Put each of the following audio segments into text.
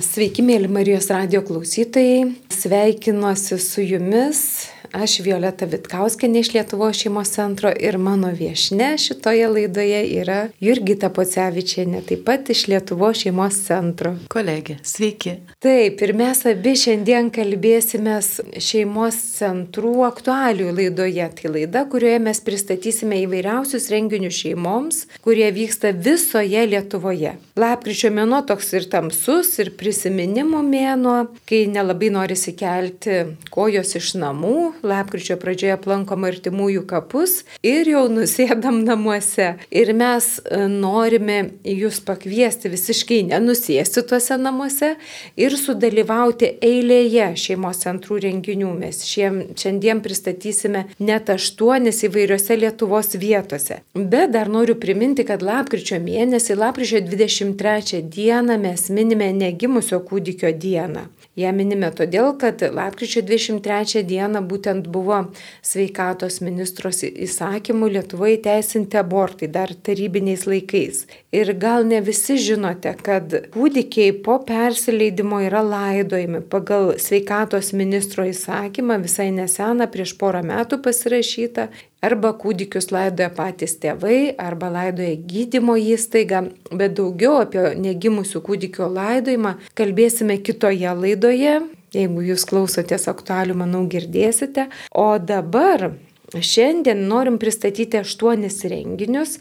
Sveiki, mėly Marijos radio klausytojai. Sveikinuosi su jumis Aš Violeta Vitkauskenė iš Lietuvos šeimos centro ir mano viešne šitoje laidoje yra Jurgita Pocevičiane, taip pat iš Lietuvos šeimos centro. Kolegė, sveiki. Taip, ir mes abi šiandien kalbėsime šeimos centrų aktualių laidoje. Tai laida, kurioje mes pristatysime įvairiausius renginius šeimoms, kurie vyksta visoje Lietuvoje. Lapkričio mėnuo toks ir tamsus, ir prisiminimų mėnuo, kai nelabai norisi kelti kojos iš namų, lapkričio pradžioje aplankom artimųjų kapus ir jau nusėdam namuose. Ir mes e, norime jūs pakviesti visiškai nenusėsti tuose namuose ir sudalyvauti eilėje šeimos centrų renginių. Mes šiem, šiandien pristatysime net aštuonis įvairiose Lietuvos vietose. Bet dar noriu priminti, kad lapkričio mėnesį, lapkričio 23 dieną mes minime negimusio kūdikio dieną. Ją minime todėl, kad lapkričio 23 dieną būtent buvo sveikatos ministros įsakymų Lietuvoje teisinti abortai dar tarybiniais laikais. Ir gal ne visi žinote, kad kūdikiai po persileidimo yra laidojami pagal sveikatos ministro įsakymą visai neseną prieš porą metų pasirašytą Arba kūdikius laidoja patys tėvai, arba laidoja gydymo įstaiga, bet daugiau apie negimusių kūdikio laidojimą kalbėsime kitoje laidoje. Jeigu jūs klausotės aktualių, manau, girdėsite. O dabar Šiandien norim pristatyti aštuonis renginius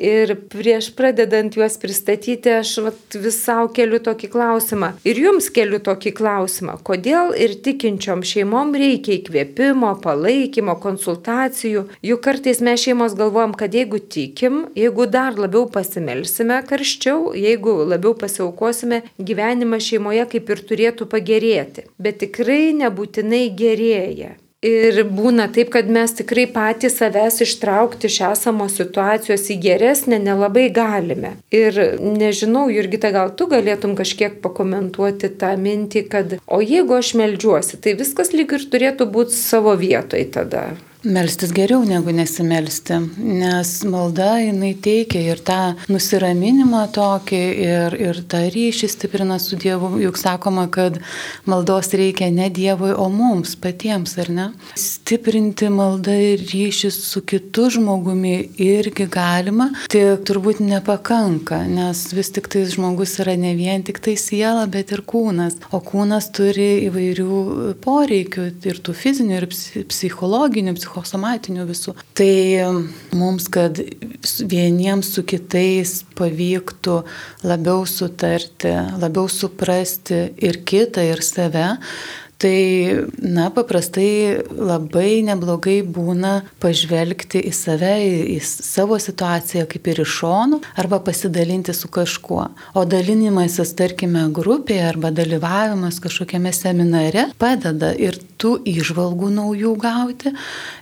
Ir prieš pradedant juos pristatyti, aš vat, vis savo keliu tokį klausimą. Ir jums keliu tokį klausimą. Kodėl ir tikinčiom šeimom reikia įkvėpimo, palaikymo, konsultacijų. Juk kartais mes šeimos galvojam, kad jeigu tikim, jeigu dar labiau pasimelsime karščiau, jeigu labiau pasiaukosime, gyvenimas šeimoje kaip ir turėtų pagerėti. Bet tikrai nebūtinai gerėja. Ir būna taip, kad mes tikrai patys savęs ištraukti iš esamos situacijos į geresnę nelabai galime. Ir nežinau, Jurgita, gal tu galėtum kažkiek pakomentuoti tą mintį, kad o jeigu aš melžiuosi, tai viskas lyg ir turėtų būti savo vietoje tada. Melstis geriau negu nesimelsti, nes malda jinai teikia ir tą nusiraminimą tokį, ir, ir tą ryšį stiprina su Dievu. Juk sakoma, kad maldos reikia ne Dievui, o mums patiems, ar ne? Stiprinti maldą ir ryšį su kitu žmogumi irgi galima, tik turbūt nepakanka, nes vis tik tai žmogus yra ne vien tik tai siela, bet ir kūnas. O kūnas turi įvairių poreikių ir tų fizinių, ir psichologinių, psichologinių psichosomatinių visų. Tai mums, kad vieniems su kitais pavyktų labiau sutarti, labiau suprasti ir kitą, ir save, Tai, na, paprastai labai neblogai būna pažvelgti į save, į, į savo situaciją kaip ir iš šonų, arba pasidalinti su kažkuo. O dalinimasis, tarkime, grupėje arba dalyvavimas kažkokiame seminare padeda ir tų išvalgų naujų gauti,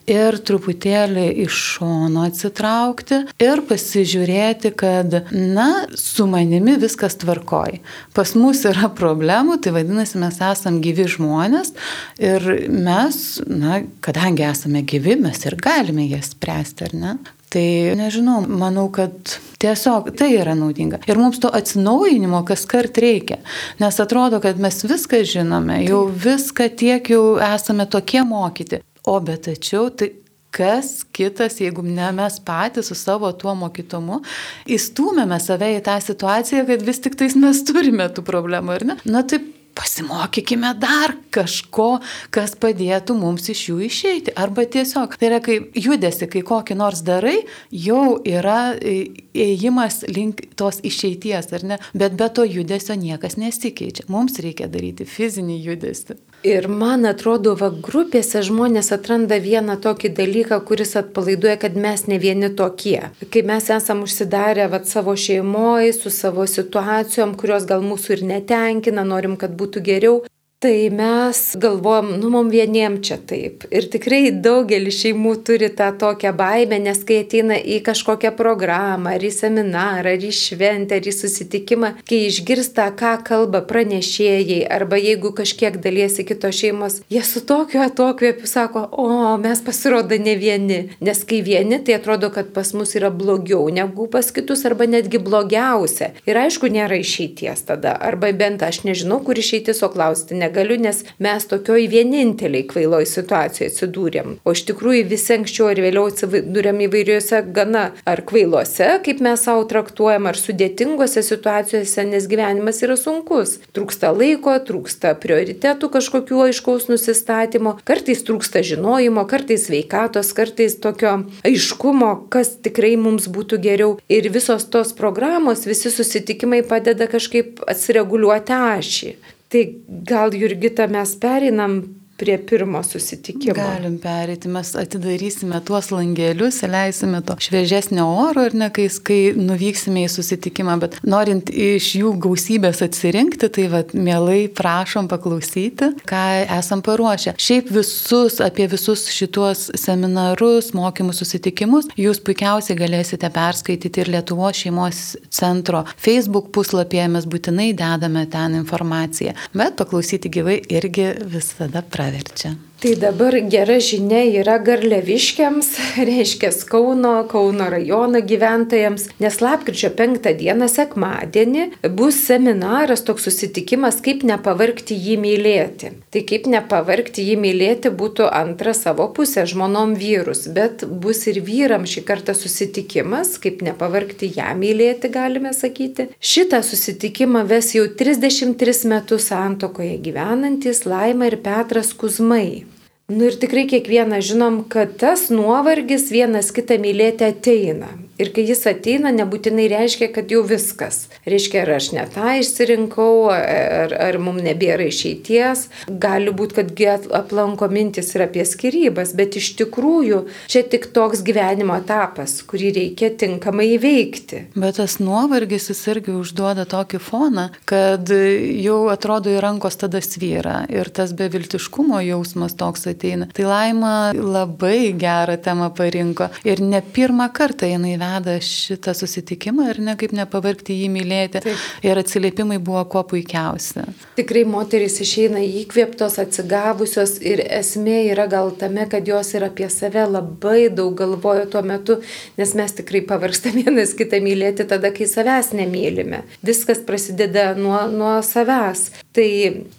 ir truputėlį iš šono atsitraukti ir pasižiūrėti, kad, na, su manimi viskas tvarkoj. Pas mus yra problemų, tai vadinasi, mes esame gyvi žmonės ir mes, na, kadangi esame gyvi, mes ir galime jas spręsti, ar ne? Tai nežinau, manau, kad tiesiog tai yra naudinga. Ir mums to atsinaujinimo kas kart reikia. Nes atrodo, kad mes viską žinome, jau viską tiek jau esame tokie mokyti. O bet tačiau tai kas kitas, jeigu ne mes patys su savo tuo mokytumu, įstumėme save į tą situaciją, kad vis tik tais mes turime tų problemų, ar ne? Na taip pasimokykime dar kažko, kas padėtų mums iš jų išeiti. Arba tiesiog, tai yra, kai judesi, kai kokį nors darai, jau yra ėjimas link tos išeities, ar ne? Bet be to judesio niekas nesikeičia. Mums reikia daryti fizinį judesį. Ir man atrodo, va grupėse žmonės atranda vieną tokį dalyką, kuris atpalaiduoja, kad mes ne vieni tokie. Kai mes esam užsidarę va, savo šeimoje, su savo situacijom, kurios gal mūsų ir netenkina, norim, kad būtų geriau. Tai mes galvojam, nu, mum vieniem čia taip. Ir tikrai daugelis šeimų turi tą tokią baimę, nes kai ateina į kažkokią programą, ar į seminarą, ar į šventę, ar į susitikimą, kai išgirsta, ką kalba pranešėjai, arba jeigu kažkiek daliesi kitos šeimos, jie su tokiu atokvėpiu sako, o mes pasirodo ne vieni. Nes kai vieni, tai atrodo, kad pas mus yra blogiau negu pas kitus, arba netgi blogiausia. Ir aišku, nėra išeities tada. Arba bent aš nežinau, kur išeitis, o klausti ne negaliu, nes mes tokioj vieninteliai kvailoj situacijoje atsidūrėm. O iš tikrųjų visi anksčiau ar vėliau atsidūrėm įvairiuose gana ar kvailuose, kaip mes savo traktuojam, ar sudėtingose situacijose, nes gyvenimas yra sunkus. Trūksta laiko, trūksta prioritetų kažkokiu aiškaus nusistatymo, kartais trūksta žinojimo, kartais veikatos, kartais tokio aiškumo, kas tikrai mums būtų geriau. Ir visos tos programos, visi susitikimai padeda kažkaip atsireguliuoti ašį. Tai gal Jurgita mes perinam prie pirmo susitikimo. Galim perėti, mes atidarysime tuos langelius, leisime to šviežesnio oro ir ne, kai, kai nuvyksime į susitikimą, bet norint iš jų gausybės atsirinkti, tai vad, mielai prašom paklausyti, ką esam paruošę. Šiaip visus, apie visus šituos seminarus, mokymus, susitikimus, jūs puikiausiai galėsite perskaityti ir Lietuvo šeimos centro Facebook puslapyje, mes būtinai dedame ten informaciją, bet paklausyti gyvai irgi visada pradedame Aderchan. Tai dabar gera žinia yra garleviškiams, reiškia Kauno, Kauno rajono gyventojams, nes lapkričio 5 dieną sekmadienį bus seminaras, toks susitikimas, kaip nepavarkti jį mylėti. Tai kaip nepavarkti jį mylėti būtų antra savo pusė žmonom vyrus, bet bus ir vyram šį kartą susitikimas, kaip nepavarkti ją mylėti, galime sakyti. Šitą susitikimą ves jau 33 metus santokoje gyvenantis Laima ir Petras Kuzmai. Nu ir tikrai kiekvieną žinom, kad tas nuovargis vienas kitą mylėti ateina. Ir kai jis ateina, nebūtinai reiškia, kad jau viskas. Reiškia, ar aš ne tą išsirinkau, ar, ar mums nebėra išeities. Gali būti, kad aplanko mintis ir apie skirybas, bet iš tikrųjų čia tik toks gyvenimo etapas, kurį reikia tinkamai įveikti. Bet tas nuovargis jis irgi užduoda tokį foną, kad jau atrodo į rankos tada svyra ir tas beviltiškumo jausmas toks ateina. Tai laima labai gerą temą parinko ir ne pirmą kartą jinai veda veda šitą susitikimą ir ne kaip nepavarkti jį mylėti. Taip. Ir atsiliepimai buvo kuo puikiausi. Tikrai moteris išeina įkvėptos, atsigavusios ir esmė yra gal tame, kad jos ir apie save labai daug galvojo tuo metu, nes mes tikrai pavargstam vienas kitą mylėti tada, kai savęs nemylime. Viskas prasideda nuo, nuo savęs. Tai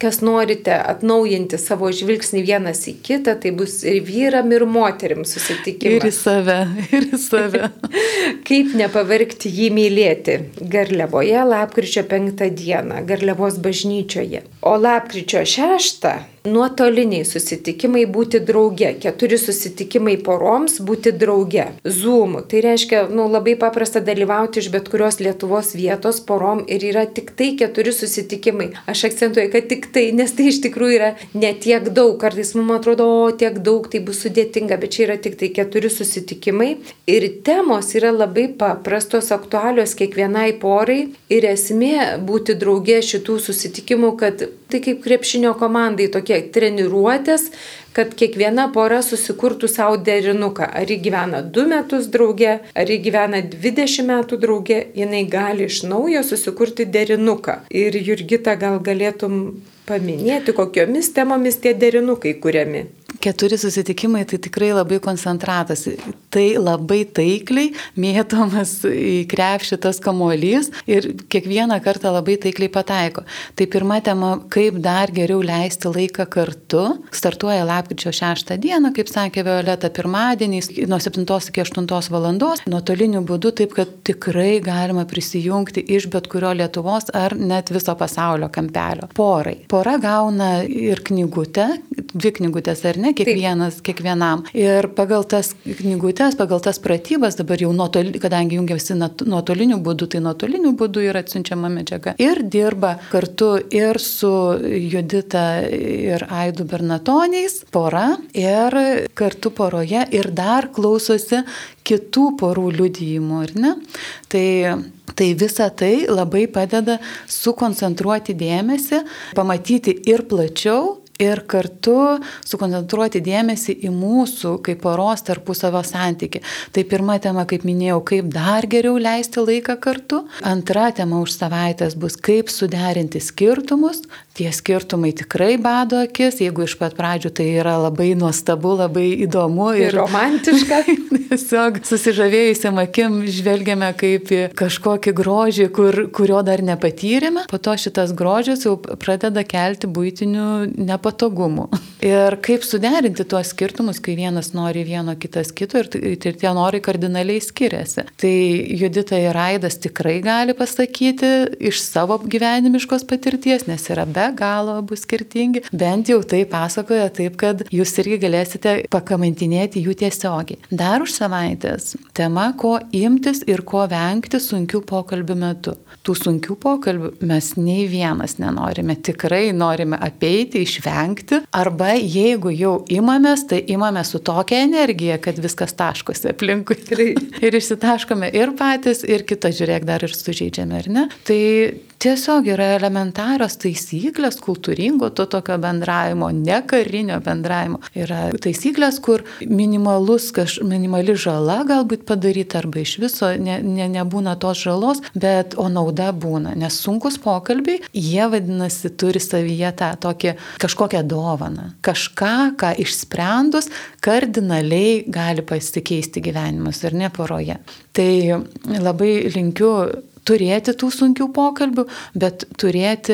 kas norite atnaujinti savo žvilgsnį vienas į kitą, tai bus ir vyram, ir moterim susitikimas. Ir į save, ir į save. Kaip nepavarkti jį mylėti? Garliavoje lapkričio 5 dieną, Garliavos bažnyčioje. O lapkričio 6 nuotoliniai susitikimai būti drauge, keturi susitikimai poroms būti drauge, Zoom. Tai reiškia, nu, labai paprasta dalyvauti iš bet kurios Lietuvos vietos porom ir yra tik tai keturi susitikimai. Aš akcentuoju, kad tik tai, nes tai iš tikrųjų yra ne tiek daug, kartais mums atrodo, o tiek daug, tai bus sudėtinga, bet čia yra tik tai keturi susitikimai. Ir temos yra labai paprastos, aktualios kiekvienai porai. Ir esmė būti drauge šitų susitikimų, kad tai kaip krepšinio komandai tokie treniruotės, kad kiekviena pora susikurtų savo derinuką. Ar ji gyvena 2 metus drauge, ar ji gyvena 20 metų drauge, jinai gali iš naujo susikurti derinuką. Ir Jurgita gal galėtum paminėti, kokiomis temomis tie derinukai kuriami. Keturi susitikimai tai tikrai labai koncentratas. Tai labai taikliai mėtomas į krepšį tas kamuolys ir kiekvieną kartą labai taikliai pataiko. Tai pirma tema, kaip dar geriau leisti laiką kartu. Startuoja lapkričio 6 dieną, kaip sakė Violeta, pirmadieniais nuo 7 iki 8 valandos, nuotoliniu būdu, taip kad tikrai galima prisijungti iš bet kurio Lietuvos ar net viso pasaulio kampelio. Porai. Pora gauna ir knygutę, dvi knygutės, ar ne, kiekvienas, Taip. kiekvienam. Ir pagal tas knygutės, pagal tas pratybas, dabar jau nuotoli, kadangi jungiasi nuotoliniu būdu, tai nuotoliniu būdu yra atsiunčiama medžiaga. Ir dirba kartu ir su Judita ir Aidu Bernatoniais, pora, ir kartu poroje, ir dar klausosi kitų porų liudijimų, ar ne? Tai Tai visa tai labai padeda sukoncentruoti dėmesį, pamatyti ir plačiau, ir kartu sukoncentruoti dėmesį į mūsų kaip poros tarpusavio santyki. Tai pirma tema, kaip minėjau, kaip dar geriau leisti laiką kartu. Antra tema už savaitės bus, kaip suderinti skirtumus. Tie skirtumai tikrai bado akis, jeigu iš pat pradžių tai yra labai nuostabu, labai įdomu ir, ir romantiška. Tiesiog susižavėjusiam akim žvelgiame kaip į kažkokį grožį, kur, kurio dar nepatyrėme. Po to šitas grožis jau pradeda kelti būtinių nepatogumų nepatogumų. Ir kaip suderinti tuos skirtumus, kai vienas nori vieno, kitas kito ir, ir tie norai kardinaliai skiriasi. Tai Judita ir Aidas tikrai gali pasakyti iš savo gyvenimiškos patirties, nes yra be galo abu skirtingi. Bent jau tai pasakoja taip, kad jūs irgi galėsite pakamantinėti jų tiesiogiai. Dar už savaitės tema, ko imtis ir ko vengti sunkių pokalbių metu. Tų sunkių pokalbių mes nei vienas nenorime, tikrai norime apeiti, išvengti vengti, arba jeigu jau imamės, tai imamės su tokia energija, kad viskas taškosi aplinkui. ir išsitaškome ir patys, ir kitą žiūrėk dar ir sužeidžiame, ar ne? Tai tiesiog yra elementarios taisyklės kultūringo to tokio bendravimo, ne karinio bendravimo. Yra taisyklės, kur minimalus, kaž, minimali žala galbūt padaryta arba iš viso ne, ne, nebūna tos žalos, bet o nauda būna. Nes sunkus pokalbiai, jie vadinasi turi savyje tą tokį kažkokią dovaną. Kažką, ką išsprendus, kardinaliai gali pasikeisti gyvenimas ir ne poroje. Tai labai linkiu turėti tų sunkių pokalbių, bet turėti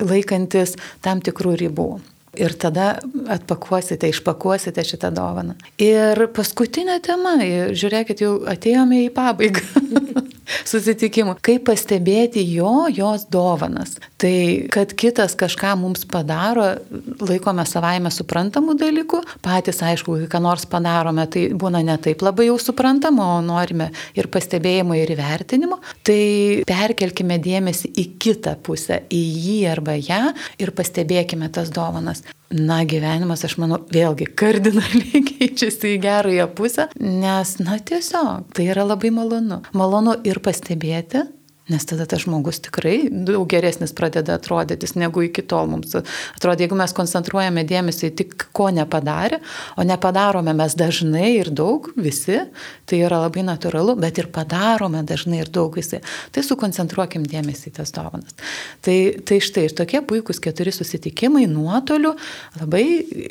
laikantis tam tikrų ribų. Ir tada atpakuosite, išpakuosite šitą dovaną. Ir paskutinė tema, žiūrėkit, jau atėjome į pabaigą. susitikimų. Kaip pastebėti jo, jos dovanas. Tai, kad kitas kažką mums padaro, laikome savaime suprantamų dalykų, patys, aišku, kai ką nors padarome, tai būna ne taip labai jau suprantama, o norime ir pastebėjimo, ir įvertinimo. Tai perkelkime dėmesį į kitą pusę, į jį arba ją ir pastebėkime tas dovanas na, gyvenimas, aš manau, vėlgi kardinaliai keičiasi į gerąją pusę, nes, na, tiesiog tai yra labai malonu. Malonu ir pastebėti, Nes tada tas žmogus tikrai daug geresnis pradeda atrodytis negu iki tol mums. Atrodo, jeigu mes koncentruojame dėmesį tik ko nepadarė, o nepadarome mes dažnai ir daug visi, tai yra labai natūralu, bet ir padarome dažnai ir daug visi. Tai sukoncentruokim dėmesį į tas dovanas. Tai, tai štai ir tokie puikūs keturi susitikimai nuotoliu. Labai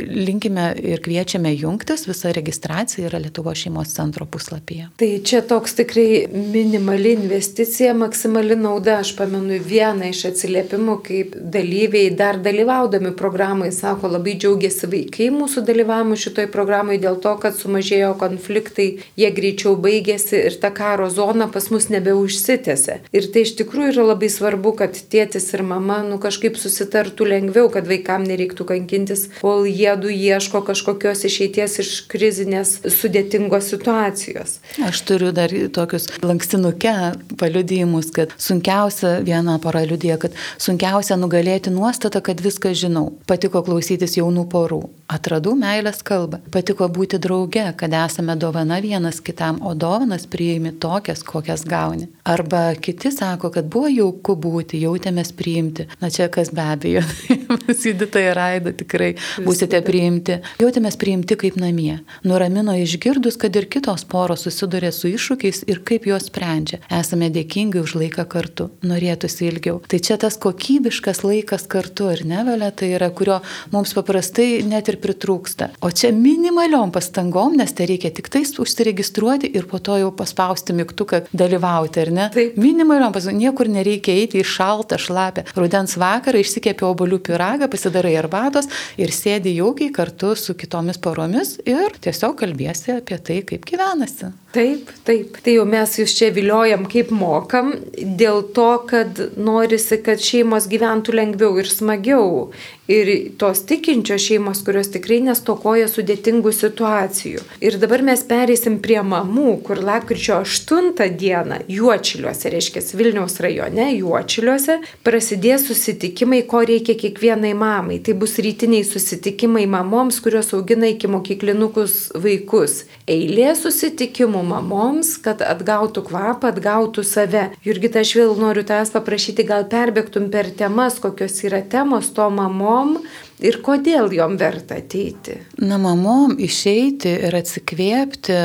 linkime ir kviečiame jungtis, visa registracija yra Lietuvo šeimos centro puslapyje. Tai čia toks tikrai minimali investicija, maksimali maksimali nauda. Aš pamenu vieną iš atsiliepimų, kaip dalyviai dar dalyvaudami programai sako, labai džiaugiasi vaikai mūsų dalyvavimu šitoj programai dėl to, kad sumažėjo konfliktai, jie greičiau baigėsi ir ta karo zona pas mus nebeužsitėse. Ir tai iš tikrųjų yra labai svarbu, kad tėtis ir mama nu, kažkaip susitartų lengviau, kad vaikam nereiktų kankintis, kol jie du ieško kažkokios išeities iš krizinės sudėtingos situacijos. Aš turiu dar tokius lankstinuke paliudijimus, kad kad sunkiausia, viena pora liudija, kad sunkiausia nugalėti nuostatą, kad viską žinau. Patiko klausytis jaunų porų. Atradau meilės kalbą. Patiko būti drauge, kad esame dovana vienas kitam, o dovanas priimi tokias, kokias gauni. Arba kiti sako, kad buvo jauku būti, jautėmės priimti. Na čia kas be abejo. Sidita ir Aida tikrai būsite priimti. Jautėmės priimti kaip namie. Nuramino išgirdus, kad ir kitos poros susiduria su iššūkiais ir kaip juos sprendžia. Esame dėkingi už laiką kartu. Norėtųsi ilgiau. Tai čia tas kokybiškas laikas kartu, ar ne, Velė, tai yra, kurio mums paprastai net ir pritrūksta. O čia minimaliom pastangom, nes tai reikia tik tais užsiregistruoti ir po to jau paspausti mygtuką dalyvauti, ar ne? Taip. Minimaliom pastangom, niekur nereikia eiti į šaltą, šlapę. Rudens vakarą išsikėpė obolių pyragą, pasidarai arbatos ir sėdi jaukiai kartu su kitomis poromis ir tiesiog kalbėsi apie tai, kaip gyvenasi. Taip, taip. Tai jau mes jūs čia viliojam kaip mokam, dėl to, kad norisi, kad šeimos gyventų lengviau ir smagiau. Ir tos tikinčios šeimos, kurios tikrai nestokoja sudėtingų situacijų. Ir dabar mes pereisim prie mamų, kur lakryčio 8 dieną Juočiliuose, reiškia Vilniaus rajone, Juočiliuose, prasidės susitikimai, ko reikia kiekvienai mamai. Tai bus rytiniai susitikimai mamoms, kurios augina iki mokyklinukus vaikus. Eilė susitikimų mamoms, kad atgautų kvapą, atgautų save. Jurgita, aš vėl noriu tavęs paprašyti, gal perbėgtum per temas, kokios yra temos to dom, ir kodėl jom verta ateiti? Na, mamom išeiti ir atsikvėpti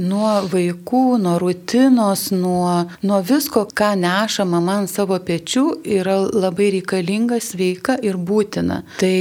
nuo vaikų, nuo rutinos, nuo, nuo visko, ką neša mama ant savo pečių, yra labai reikalinga, sveika ir būtina. Tai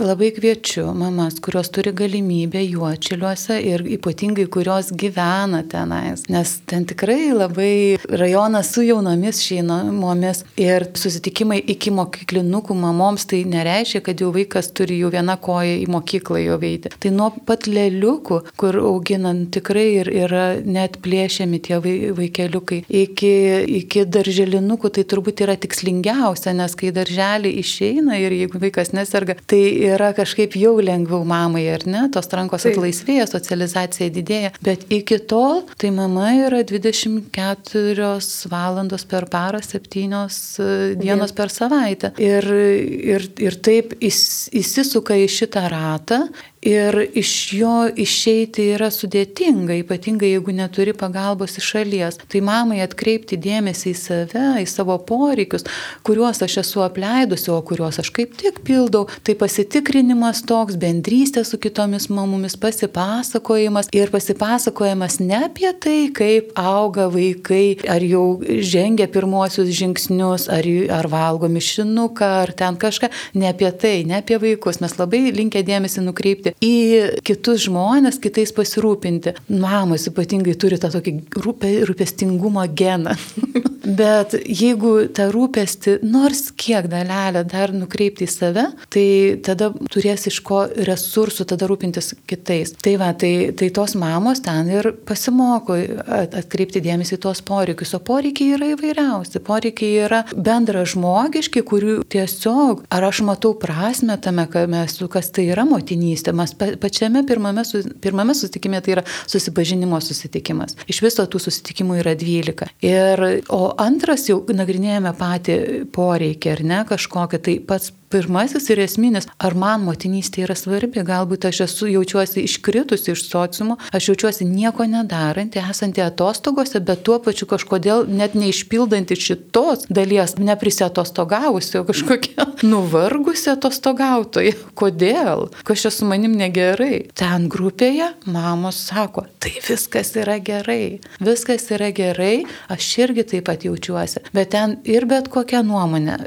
labai kviečiu mamas, kurios turi galimybę juočiliuose ir ypatingai kurios gyvena tenais, nes ten tikrai labai rajonas su jaunomis šeimomis ir susitikimai iki mokyklinukų mamoms tai nereiškia, kad jau vaikas vaikas turi jau vieną koją į mokyklą jo veiti. Tai nuo pat lėliukų, kur auginant tikrai ir yra net plėšiami tie vaikeliukai, iki, iki darželinukų tai turbūt yra tikslingiausia, nes kai darželį išeina ir jeigu vaikas neserga, tai yra kažkaip jau lengviau mamai, ar ne, tos rankos tai. atlaisvėja, socializacija didėja. Bet iki tol, tai mama yra 24 valandos per parą, 7 e, dienos per savaitę. Ir, ir, ir taip įs, įsisuka į šitą ratą Ir iš jo išeiti yra sudėtinga, ypatingai jeigu neturi pagalbos iš šalies. Tai mamai atkreipti dėmesį į save, į savo poreikius, kuriuos aš esu apleidusi, o kuriuos aš kaip tik pildau. Tai pasitikrinimas toks, bendrystė su kitomis mamomis, pasipasakojimas ir pasipasakojimas ne apie tai, kaip auga vaikai, ar jau žengia pirmosius žingsnius, ar, ar valgo mišinuką, ar ten kažką. Ne apie tai, ne apie vaikus. Mes labai linkę dėmesį nukreipti žiūrėti į kitus žmonės, kitais pasirūpinti. Mamos ypatingai turi tą tokį rūpė, rūpestingumo geną. Bet jeigu tą rūpestį nors kiek dalelę dar nukreipti į save, tai tada turės iš ko resursų tada rūpintis kitais. Tai va, tai, tai tos mamos ten ir pasimoko atkreipti dėmesį į tos poreikius. O poreikiai yra įvairiausi. Poreikiai yra bendra žmogiški, kurių tiesiog, ar aš matau prasme tame, kas tai yra motinystė. Mes pačiame pirmame, pirmame susitikime tai yra susipažinimo susitikimas. Iš viso tų susitikimų yra 12. Ir, o antras jau nagrinėjame patį poreikį, ar ne, kažkokią, tai pats pirmasis ir esminis, ar man motinystė yra svarbi, galbūt aš esu jaučiuosi iškritusi iš sociumo, aš jaučiuosi nieko nedaranti, esanti atostogose, bet tuo pačiu kažkodėl net neišpildanti šitos dalies, neprisiatostogavusi, o kažkokia nuvargusi atostogautoja. Kodėl? Kas čia su manim negerai? Ten grupėje mamos sako, tai viskas yra gerai, viskas yra gerai, aš irgi taip pat jaučiuosi, bet ten ir bet kokia nuomonė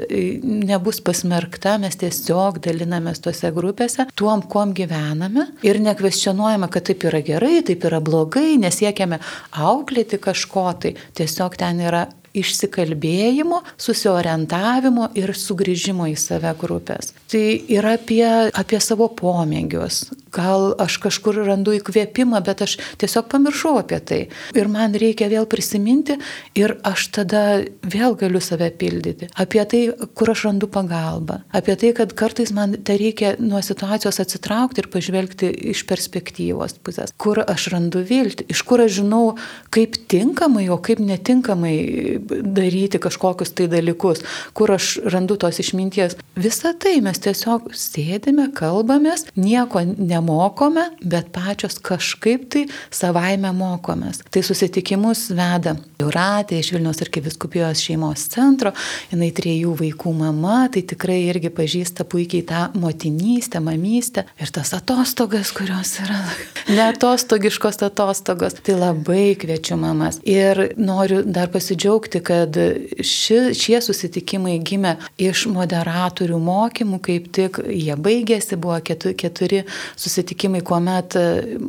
nebus pasmerkta tada mes tiesiog dalinamės tose grupėse tuom, kuom gyvename ir nekvestionuojame, kad taip yra gerai, taip yra blogai, nesiekiame auklėti kažko, tai tiesiog ten yra išsikalbėjimo, susiorientavimo ir sugrįžimo į save grupės. Tai yra apie, apie savo pomėgius. Gal aš kažkur randu įkvėpimą, bet aš tiesiog pamiršau apie tai. Ir man reikia vėl prisiminti ir aš tada vėl galiu save pildyti. Apie tai, kur aš randu pagalbą. Apie tai, kad kartais man tai reikia nuo situacijos atsitraukti ir pažvelgti iš perspektyvos pusės. Kur aš randu viltį, iš kur aš žinau, kaip tinkamai, o kaip netinkamai daryti kažkokius tai dalykus, kur aš randu tos išminties. Visą tai mes tiesiog sėdime, kalbamės, nieko nemokome, bet pačios kažkaip tai savaime mokomės. Tai susitikimus veda Jūratė iš Vilnius ir Kiviskupijos šeimos centro, jinai trijų vaikų mama, tai tikrai irgi pažįsta puikiai tą motinystę, mamystę ir tas atostogas, kurios yra neatostogiškos atostogos. Tai labai kviečiu mamas. Ir noriu dar pasidžiaugti, kad ši, šie susitikimai gimė iš moderatorių mokymų, kaip tik jie baigėsi, buvo keturi, keturi susitikimai, kuomet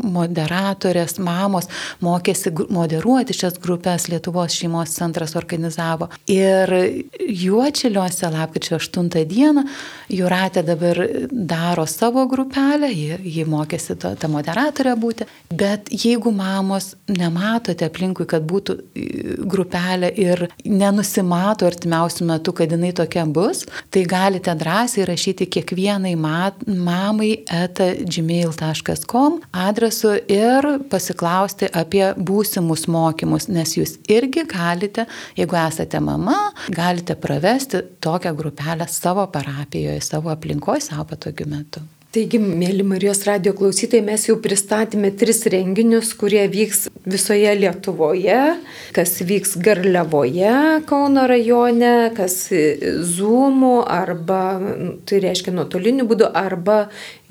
moderatorės, mamos mokėsi moderuoti šias grupės Lietuvos šeimos centras organizavo. Ir Juočiliuose lapkričio 8 dieną Juratė dabar daro savo grupelę, ji, ji mokėsi tą, tą moderatorę būti, bet jeigu mamos nematote aplinkui, kad būtų grupelė ir nenusimato artimiausių metų, kad jinai tokia bus, tai galite drąsiai rašyti kiekvienai mat, mamai eta gmail.com adresu ir pasiklausti apie būsimus mokymus, nes jūs irgi galite, jeigu esate mama, galite pravesti tokią grupelę savo parapijoje, savo aplinkoje, savo patogiu metu. Taigi, mėly Marijos radio klausytojai, mes jau pristatėme tris renginius, kurie vyks visoje Lietuvoje, kas vyks Garliavoje, Kauno rajone, kas Zoomų arba, tai reiškia nuotoliniu būdu, arba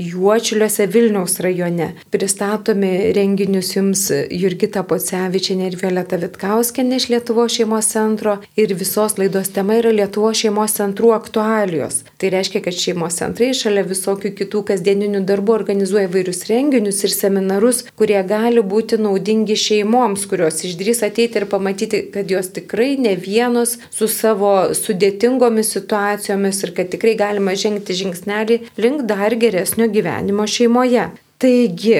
Juočiliuose Vilniaus rajone. Pristatomi renginius jums Jurgita Pocevičianė ir Violeta Vitkauskenė iš Lietuvo šeimos centro ir visos laidos tema yra Lietuvo šeimos centrų aktualijos. Tai reiškia, kad šeimos centrai šalia visokių kitų kasdieninių darbų organizuoja vairius renginius ir seminarus, kurie gali būti naudingi šeimoms, kurios išdrys ateiti ir pamatyti, kad jos tikrai ne vienos su savo sudėtingomis situacijomis ir kad tikrai galima žengti žingsnelį link dar geresnio gyvenimo šeimoje. Taigi,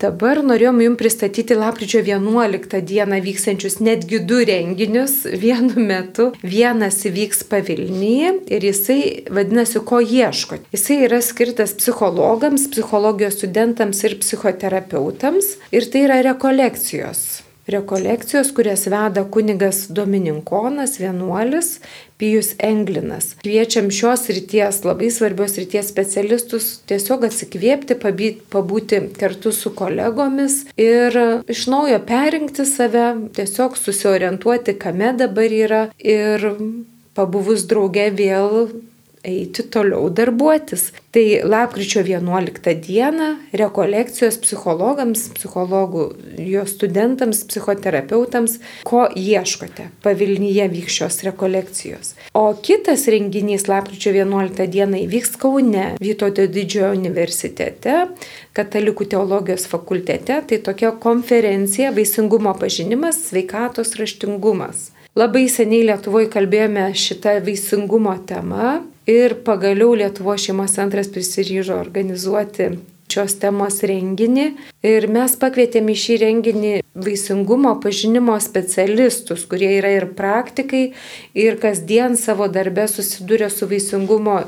dabar norėjom jums pristatyti lapkričio 11 dieną vyksančius netgi du renginius vienu metu. Vienas vyks pavilnyje ir jisai vadinasi, ko ieško. Jisai yra skirtas psichologams, psichologijos studentams ir psichoterapeutams ir tai yra rekolekcijos rekolekcijos, kurias veda kunigas Domininkonas, vienuolis Pijus Englinas. Kviečiam šios ryties, labai svarbios ryties specialistus tiesiog atsikvėpti, pabūti kartu su kolegomis ir iš naujo perinkti save, tiesiog susiorientuoti, kame dabar yra ir pabuvus drauge vėl eiti toliau darbuotis. Tai lapkričio 11 dieną rekolekcijos psichologams, psichologų, jo studentams, psichoterapeutams, ko ieškote. Pavilnyje vyks šios rekolekcijos. O kitas renginys lapkričio 11 dieną įvyks Kaune, Vytauto didžiojo universitete, Katalikų teologijos fakultete. Tai tokia konferencija Vaisingumo pažinimas, sveikatos raštingumas. Labai seniai Lietuvoje kalbėjome šitą vaisingumo temą ir pagaliau Lietuvo šeimos centras prisiryžo organizuoti šios temos renginį ir mes pakvietėme į šį renginį vaisingumo pažinimo specialistus, kurie yra ir praktikai, ir kasdien savo darbę susiduria su vaisingumo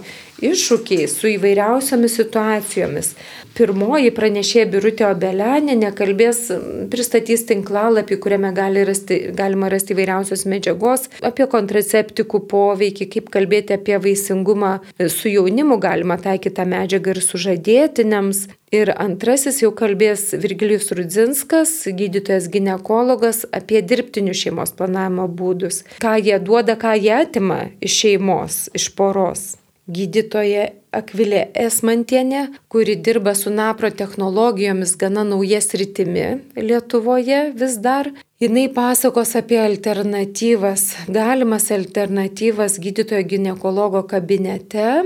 iššūkiais, su įvairiausiomis situacijomis. Pirmoji pranešėja Birutė Obelenė nekalbės, pristatys tinklalapį, kuriame gali rasti, galima rasti įvairiausios medžiagos apie kontraceptikų poveikį, kaip kalbėti apie vaisingumą su jaunimu, galima taikyti tą medžiagą ir sužadėtiniams. Ir antrasis jau kalbės Virgilijus Rudzinskas, gydytojas gynekologas, apie dirbtinių šeimos planavimo būdus. Ką jie duoda, ką jie atima iš šeimos, iš poros gydytoja Akvilė Esmantienė, kuri dirba su napro technologijomis gana naujas rytimi Lietuvoje vis dar. Jis pasakos apie alternatyvas, galimas alternatyvas gydytojo gynekologo kabinete,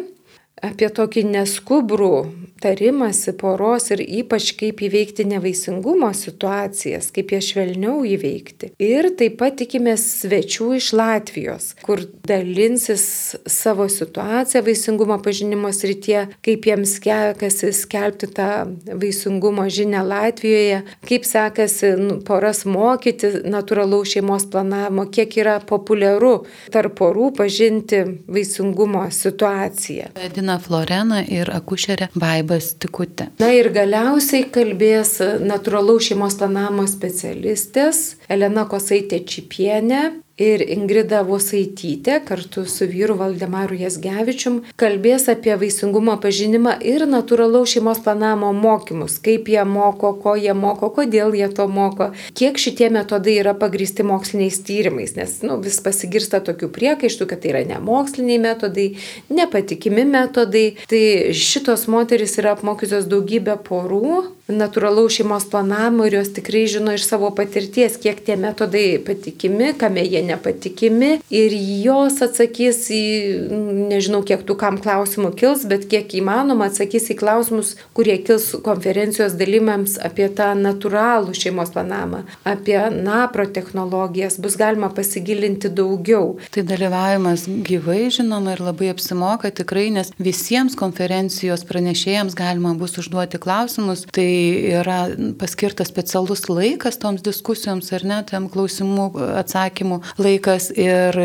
apie tokį neskubrų tarimasi poros ir ypač kaip įveikti nevaisingumo situacijas, kaip jas švelniau įveikti. Ir taip pat tikimės svečių iš Latvijos, kur dalinsis savo situaciją vaisingumo pažinimo srityje, kaip jiems sekasi skelbti tą vaisingumo žinę Latvijoje, kaip sekasi nu, poras mokyti natūralaus šeimos planavimo, kiek yra populiaru tarp porų pažinti vaisingumo situaciją. Edina Florena ir akušerė Baiba labas tikutė. Na ir galiausiai kalbės natūralaus šeimos planavimo specialistės Elena Kosaitė Čipienė, ir Ingrida Vosaitytė kartu su vyru Valdemaru Jasgevičium kalbės apie vaisingumo pažinimą ir natūralaus šeimos planavimo mokymus, kaip jie moko, ko jie moko, kodėl jie to moko, kiek šitie metodai yra pagristi moksliniais tyrimais, nes nu, vis pasigirsta tokių priekaištų, kad tai yra nemoksliniai metodai, nepatikimi metodai. Tai šitos moteris yra apmokysios daugybę porų natūralaus šeimos planavimo ir jos tikrai žino iš savo patirties, kiek tie metodai patikimi, kame jie nepatikimi. Ir jos atsakys į, nežinau, kiek tų kam klausimų kils, bet kiek įmanoma atsakys į klausimus, kurie kils konferencijos dalyviams apie tą natūralų šeimos planavimą, apie NAPRO technologijas, bus galima pasigilinti daugiau. Tai dalyvavimas gyvai, žinoma, ir labai apsimoka tikrai, nes visiems konferencijos pranešėjams galima bus užduoti klausimus. Tai yra paskirtas specialus laikas toms diskusijoms ar net tam klausimų atsakymų laikas. Ir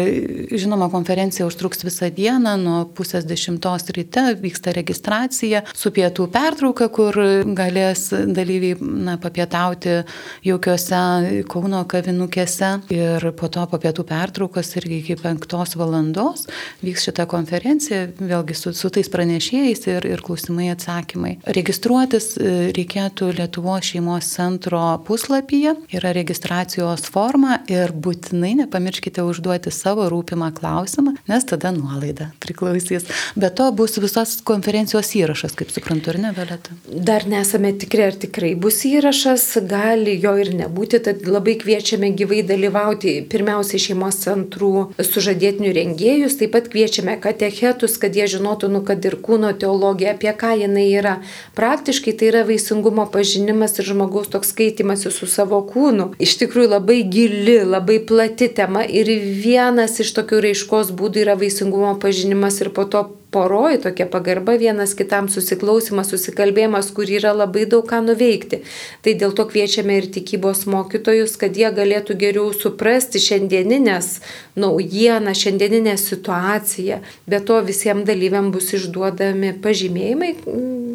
žinoma, konferencija užtruks visą dieną, nuo pusės dešimtos ryte vyksta registracija su pietų pertrauka, kur galės dalyviai na, papietauti jaukiose Kauno kavinukėse. Ir po to po pietų pertraukos irgi iki penktos valandos vyks šita konferencija, vėlgi su, su tais pranešėjais ir, ir klausimai atsakymai. Registruotis e, reikėtų Lietuvos šeimos centro puslapyje, yra registracijos forma ir būtinai nepamirškite užduoti savo rūpimą klausimą, nes tada nuolaida priklausys. Be to bus visos konferencijos įrašas, kaip suprantu, ar ne, Violeta? Dar nesame tikri, ar tikrai bus įrašas, gali jo ir nebūti, tad labai kviečiame gyvai dalyvauti pirmiausiai šeimos centrų sužadėtinių rengėjus, taip pat kviečiame katechetus, kad jie žinotų, nu, kad ir kūno teologija, apie ką jinai yra. Praktiškai tai yra vaisingumo pažinimas ir žmogaus toks skaitimasis su savo kūnu. Iš tikrųjų labai gili, labai plati tema ir vienas iš tokių raiškos būdų yra vaisingumo pažinimas ir po to poroj tokia pagarba vienas kitam susiklausimas, susikalbėjimas, kur yra labai daug ką nuveikti. Tai dėl to kviečiame ir tikybos mokytojus, kad jie galėtų geriau suprasti šiandieninės naujieną, šiandieninę situaciją. Be to visiems dalyviam bus išduodami pažymėjimai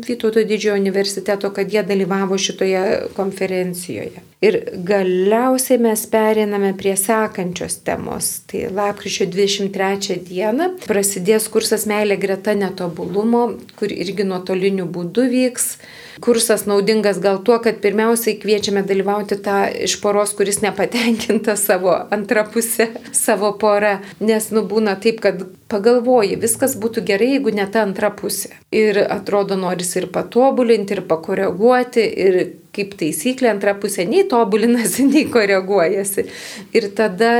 Vytauto didžiojo universiteto, kad jie dalyvavo šitoje konferencijoje. Ir galiausiai mes periname prie sekančios temos. Tai lapkričio 23 dieną prasidės kursas Meilė greta netobulumo, kur irgi nuotoliniu būdu vyks. Kursas naudingas gal tuo, kad pirmiausiai kviečiame dalyvauti tą iš poros, kuris nepatenkinta savo antrą pusę, savo porą, nes nubūna taip, kad pagalvoji, viskas būtų gerai, jeigu ne ta antra pusė. Ir atrodo, norisi ir patobulinti, ir pakoreguoti, ir kaip taisyklė antra pusė nei tobulinasi, nei koreguojasi. Ir tada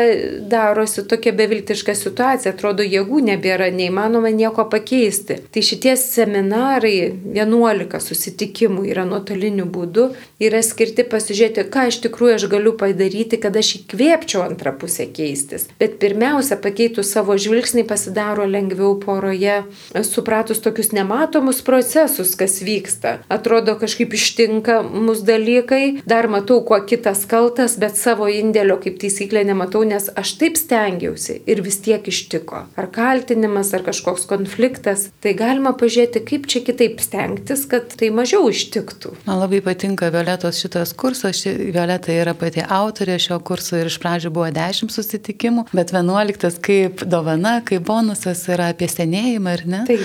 darosi tokia beviltiška situacija, atrodo, jėgų nebėra, neįmanoma nieko pakeisti. Tai šitie seminarai, 11 susitikimų yra nuotoliniu būdu, yra skirti pasižiūrėti, ką iš tikrųjų aš galiu padaryti, kad aš įkvėpčiau antrą pusę keistis. Bet pirmiausia, pakeitus savo žvilgsnį pasidaro lengviau poroje, supratus tokius nematomus procesus, kas vyksta. Atrodo, kažkaip ištinka mus dalykai, dar matau, kuo kitas kaltas, bet savo indėlio kaip taisyklė nematau, nes aš taip stengiausi ir vis tiek ištiko. Ar kaltinimas, ar kažkoks konfliktas. Tai galima pažiūrėti, kaip čia kitaip stengtis, kad tai mažiau ištiktų. Man labai patinka Violetos šitas kursas. Ši, Violeta yra pati autorė šio kurso ir iš pradžių buvo 10 susitikimų, bet 11 kaip dovana, kaip bonusas yra apie senėjimą, ar ne? Taip.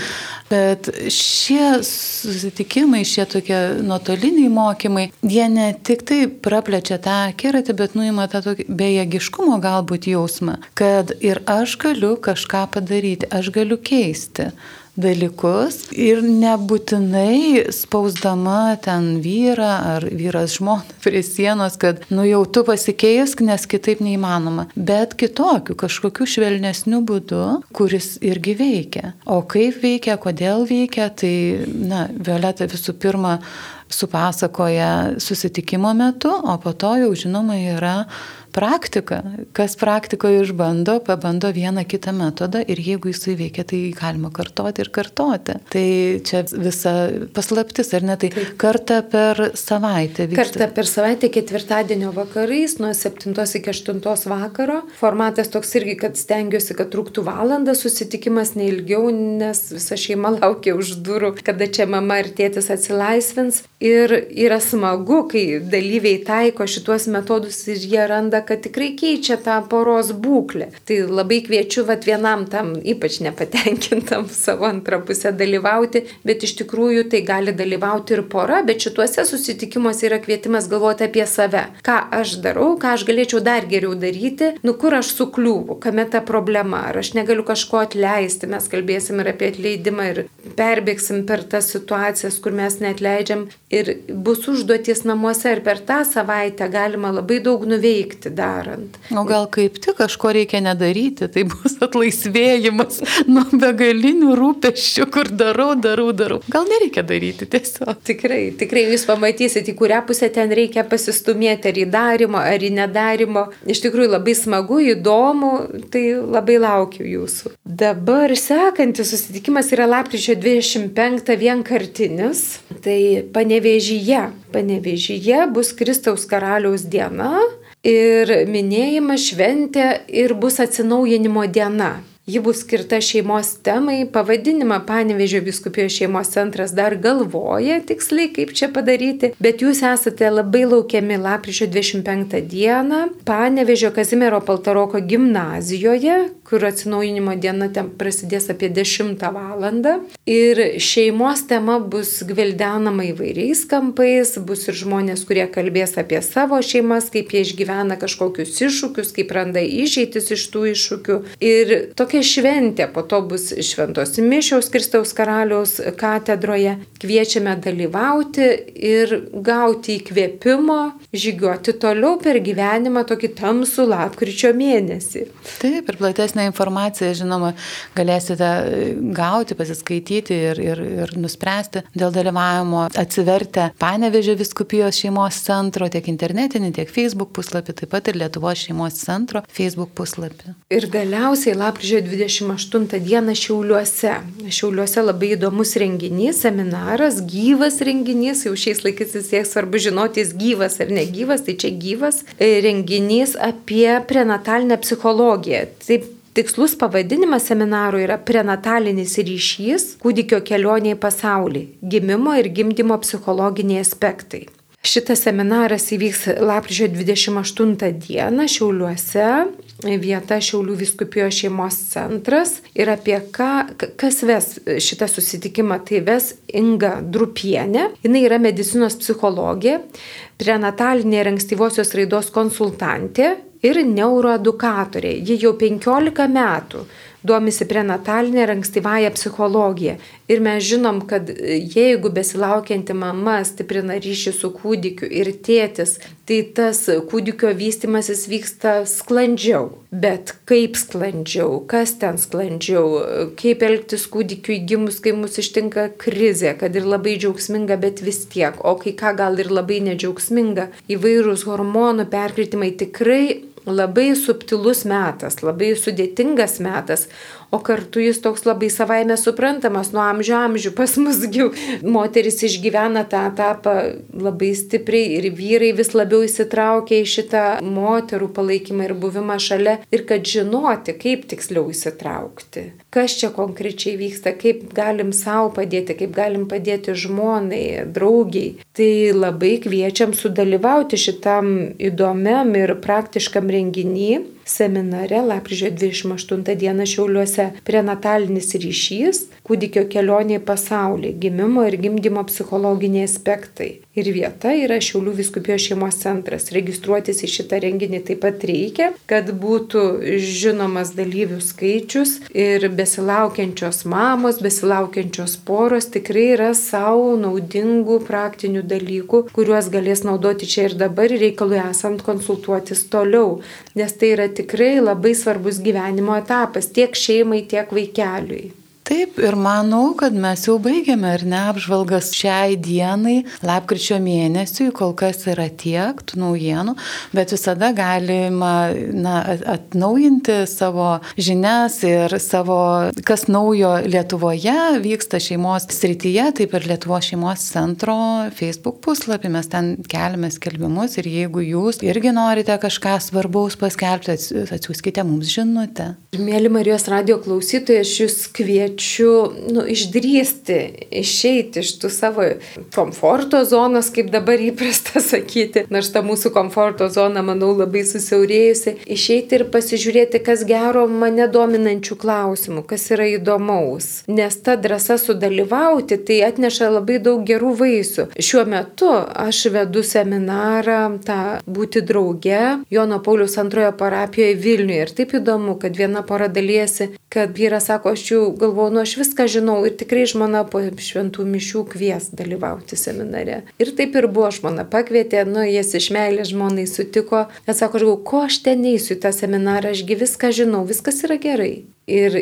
Bet šie susitikimai, šie tokie nuotoliniai mokymai, jie ne tik tai praplečia tą akiratį, bet nuima tą tokį bejėgiškumo galbūt jausmą, kad ir aš galiu kažką padaryti, aš galiu keisti dalykus ir nebūtinai spausdama ten vyrą ar vyras žmoną prie sienos, kad nu jau tu pasikeisk, nes kitaip neįmanoma, bet kitokiu, kažkokiu švelnesniu būdu, kuris irgi veikia. O kaip veikia, kodėl veikia, tai, na, Violeta visų pirma supasakoja susitikimo metu, o po to jau žinoma yra praktika. Kas praktikoje išbando, pabando vieną kitą metodą ir jeigu jisai veikia, tai galima kartoti ir kartoti. Tai čia visa paslaptis, ar ne? Tai Taip. kartą per savaitę vyksta. Kartą per savaitę ketvirtadienio vakarais nuo 7 iki 8 vakaro. Formatas toks irgi, kad stengiuosi, kad truktų valandą susitikimas neilgiau, nes visa šeima laukia už durų, kada čia mama ir tėtis atsilaisvins. Ir yra smagu, kai dalyviai taiko šituos metodus ir jie randa, kad tikrai keičia tą poros būklę. Tai labai kviečiu vat vienam tam ypač nepatenkintam savo antrą pusę dalyvauti, bet iš tikrųjų tai gali dalyvauti ir pora, bet šituose susitikimuose yra kvietimas galvoti apie save. Ką aš darau, ką aš galėčiau dar geriau daryti, nu kur aš sukliūvu, kame ta problema, ar aš negaliu kažko atleisti, mes kalbėsim ir apie atleidimą ir perbėgsim per tas situacijas, kur mes neatleidžiam ir bus užduotis namuose ir per tą savaitę galima labai daug nuveikti darant. O gal kaip tik kažko reikia nedaryti, tai bus atlaisvėjimas nuo begalinių rūpeščių, kur darau, darau, darau. Gal nereikia daryti tiesiog. Tikrai, tikrai jūs pamatysite, į kurią pusę ten reikia pasistumėti, ar į darimo, ar į nedarimo. Iš tikrųjų labai smagu, įdomu, tai labai laukiu jūsų. Dabar sekantis susitikimas yra lapkričio 25 vienkartinis. Tai panevežyje. Panevežyje bus Kristaus karaliaus diena ir minėjimas šventė ir bus atsinaujinimo diena. Ji bus skirta šeimos temai, pavadinimą Panevežio viskupijos šeimos centras dar galvoja tiksliai, kaip čia padaryti, bet jūs esate labai laukiami lapkričio 25 dieną Panevežio Kazimiero Paltaroko gimnazijoje, kur atsinaujinimo diena ten prasidės apie 10 val. Ir šeimos tema bus gvildenama įvairiais kampais, bus ir žmonės, kurie kalbės apie savo šeimas, kaip jie išgyvena kažkokius iššūkius, kaip randa išeitis iš tų iššūkių. Ir tokia šventė, po to bus šventos mišiaus Kristaus karaliaus katedroje. Kviečiame dalyvauti ir gauti įkvėpimo, žygiuoti toliau per gyvenimą tokį tamsų lapkričio mėnesį. Taip, ir platesnį platesnę informaciją, žinoma, galėsite e, gauti, pasiskaityti ir, ir, ir nuspręsti dėl dalyvavimo atsivertę Panevežė viskupijos šeimos centro tiek internetinį, tiek Facebook puslapį, taip pat ir Lietuvos šeimos centro Facebook puslapį. Ir galiausiai lapkričio 28 dieną Šiauliuose. Šiauliuose labai įdomus renginys, seminaras, gyvas renginys, jau šiais laikais vis tiek svarbu žinoti, jis gyvas ar negyvas, tai čia gyvas e, renginys apie prenatalinę psichologiją. Taip Tikslus pavadinimas seminaro yra prenatalinis ryšys kūdikio kelionė į pasaulį - gimimo ir gimdymo psichologiniai aspektai. Šitas seminaras įvyks lapkričio 28 dieną Šiauliuose, vieta Šiaulių viskupijos šeimos centras ir apie ką, kas ves šitą susitikimą, tai ves Inga Drupienė, jinai yra medicinos psichologė, prenatalinė ir ankstyvosios raidos konsultantė ir neuroedukatorė. Ji jau 15 metų domisi prenatalinė ir ankstyvąją psichologiją. Ir mes žinom, kad jeigu besilaukianti mama stiprina ryšį su kūdikiu ir tėtis, tai tas kūdikio vystimasis vyksta sklandžiau. Bet kaip sklandžiau, kas ten sklandžiau, kaip elgtis kūdikiu įgimus, kai mus ištinka krizė, kad ir labai džiaugsminga, bet vis tiek, o kai ką gal ir labai nedžiaugsminga, įvairūs hormonų perkritimai tikrai labai subtilus metas, labai sudėtingas metas, o kartu jis toks labai savaime suprantamas nuo amžių amžių. Pas musgi moteris išgyvena tą etapą labai stipriai ir vyrai vis labiau įsitraukia į šitą moterų palaikymą ir buvimą šalia ir kad žinoti, kaip tiksliau įsitraukti. Kas čia konkrečiai vyksta, kaip galim savo padėti, kaip galim padėti žmonai, draugiai. Tai labai kviečiam sudalyvauti šitam įdomiam ir praktiškam renginiui seminare lapkričio 28 dieną Šiauliuose prenatalinis ryšys, kūdikio kelionė į pasaulį, gimimo ir gimdymo psichologiniai aspektai. Ir vieta yra Šiaulių viskupijos šeimos centras. Registruotis į šitą renginį taip pat reikia, kad būtų žinomas dalyvių skaičius ir besilaukiančios mamos, besilaukiančios poros tikrai yra savo naudingų praktinių dalykų, kuriuos galės naudoti čia ir dabar reikalui esant konsultuotis toliau, nes tai yra tikrai labai svarbus gyvenimo etapas tiek šeimai, tiek vaikeliui. Taip, ir manau, kad mes jau baigėme, ar ne, apžvalgas šiai dienai, lapkričio mėnesiui, kol kas yra tiek tų naujienų, bet visada galima na, atnaujinti savo žinias ir savo, kas naujo Lietuvoje vyksta šeimos srityje, taip ir Lietuvos šeimos centro Facebook puslapį, mes ten keliame skelbimus ir jeigu jūs irgi norite kažką svarbaus paskelbti, atsiųskite mums žinutę. Mėly Marijos radio klausytojai, aš jūs kviečiu kviečiu nu, išdrysti, išeiti iš tų savo komforto zonos, kaip dabar įprasta sakyti, nors ta mūsų komforto zona, manau, labai susiaurėjusi, išeiti ir pasižiūrėti, kas gero mane dominančių klausimų, kas yra įdomaus. Nes ta drąsa sudalyvauti, tai atneša labai daug gerų vaisių. Šiuo metu aš vedu seminarą, tą būti drauge, Jono Paulius antrojo parapijoje Vilniuje. Ir taip įdomu, kad viena pora dalyjasi, kad vyras sako, aš jau galvoju, nu aš viską žinau ir tikrai žmona po šventų mišių kvies dalyvauti seminare. Ir taip ir buvo, žmona pakvietė, nu jis iš meilės žmonai sutiko, bet sako, aš galvoju, ko aš ten neįsiu į tą seminarą, ašgi viską žinau, viskas yra gerai. Ir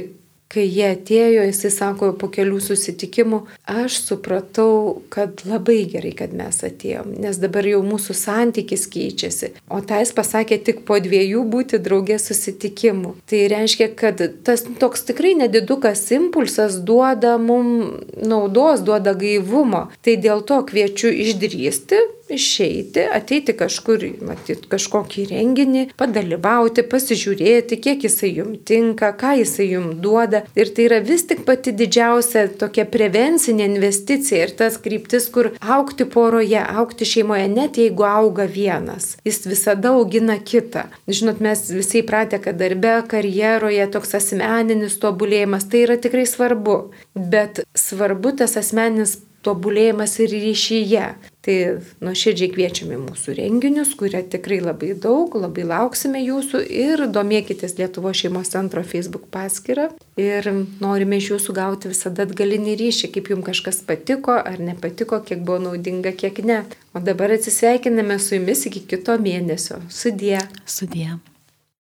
kai jie atėjo, jisai sako, po kelių susitikimų, aš supratau, kad labai gerai, kad mes atėjom, nes dabar jau mūsų santykis keičiasi. O tai jis pasakė tik po dviejų būti draugės susitikimų. Tai reiškia, kad tas toks tikrai nedidukas impulsas duoda mums naudos, duoda gaivumo. Tai dėl to kviečiu išdrysti, išeiti, ateiti kažkur, matyti kažkokį renginį, padalyvauti, pasižiūrėti, kiek jisai jums tinka, ką jisai jums duoda. Ir tai yra vis tik pati didžiausia tokia prevencinė investicija ir tas kryptis, kur aukti poroje, aukti šeimoje, net jeigu auga vienas, jis visada augina kitą. Žinot, mes visi įpratę, kad darbe, karjeroje toks asmeninis tobulėjimas tai yra tikrai svarbu, bet svarbu tas asmeninis tobulėjimas ir ryšyje. Tai nuoširdžiai kviečiame mūsų renginius, kurie tikrai labai daug, labai lauksime jūsų ir domėkitės Lietuvo šeimos centro Facebook paskyrą ir norime iš jūsų gauti visada atgalinį ryšį, kaip jums kažkas patiko ar nepatiko, kiek buvo naudinga, kiek ne. O dabar atsisveikiname su jumis iki kito mėnesio. Sudie. Sudie.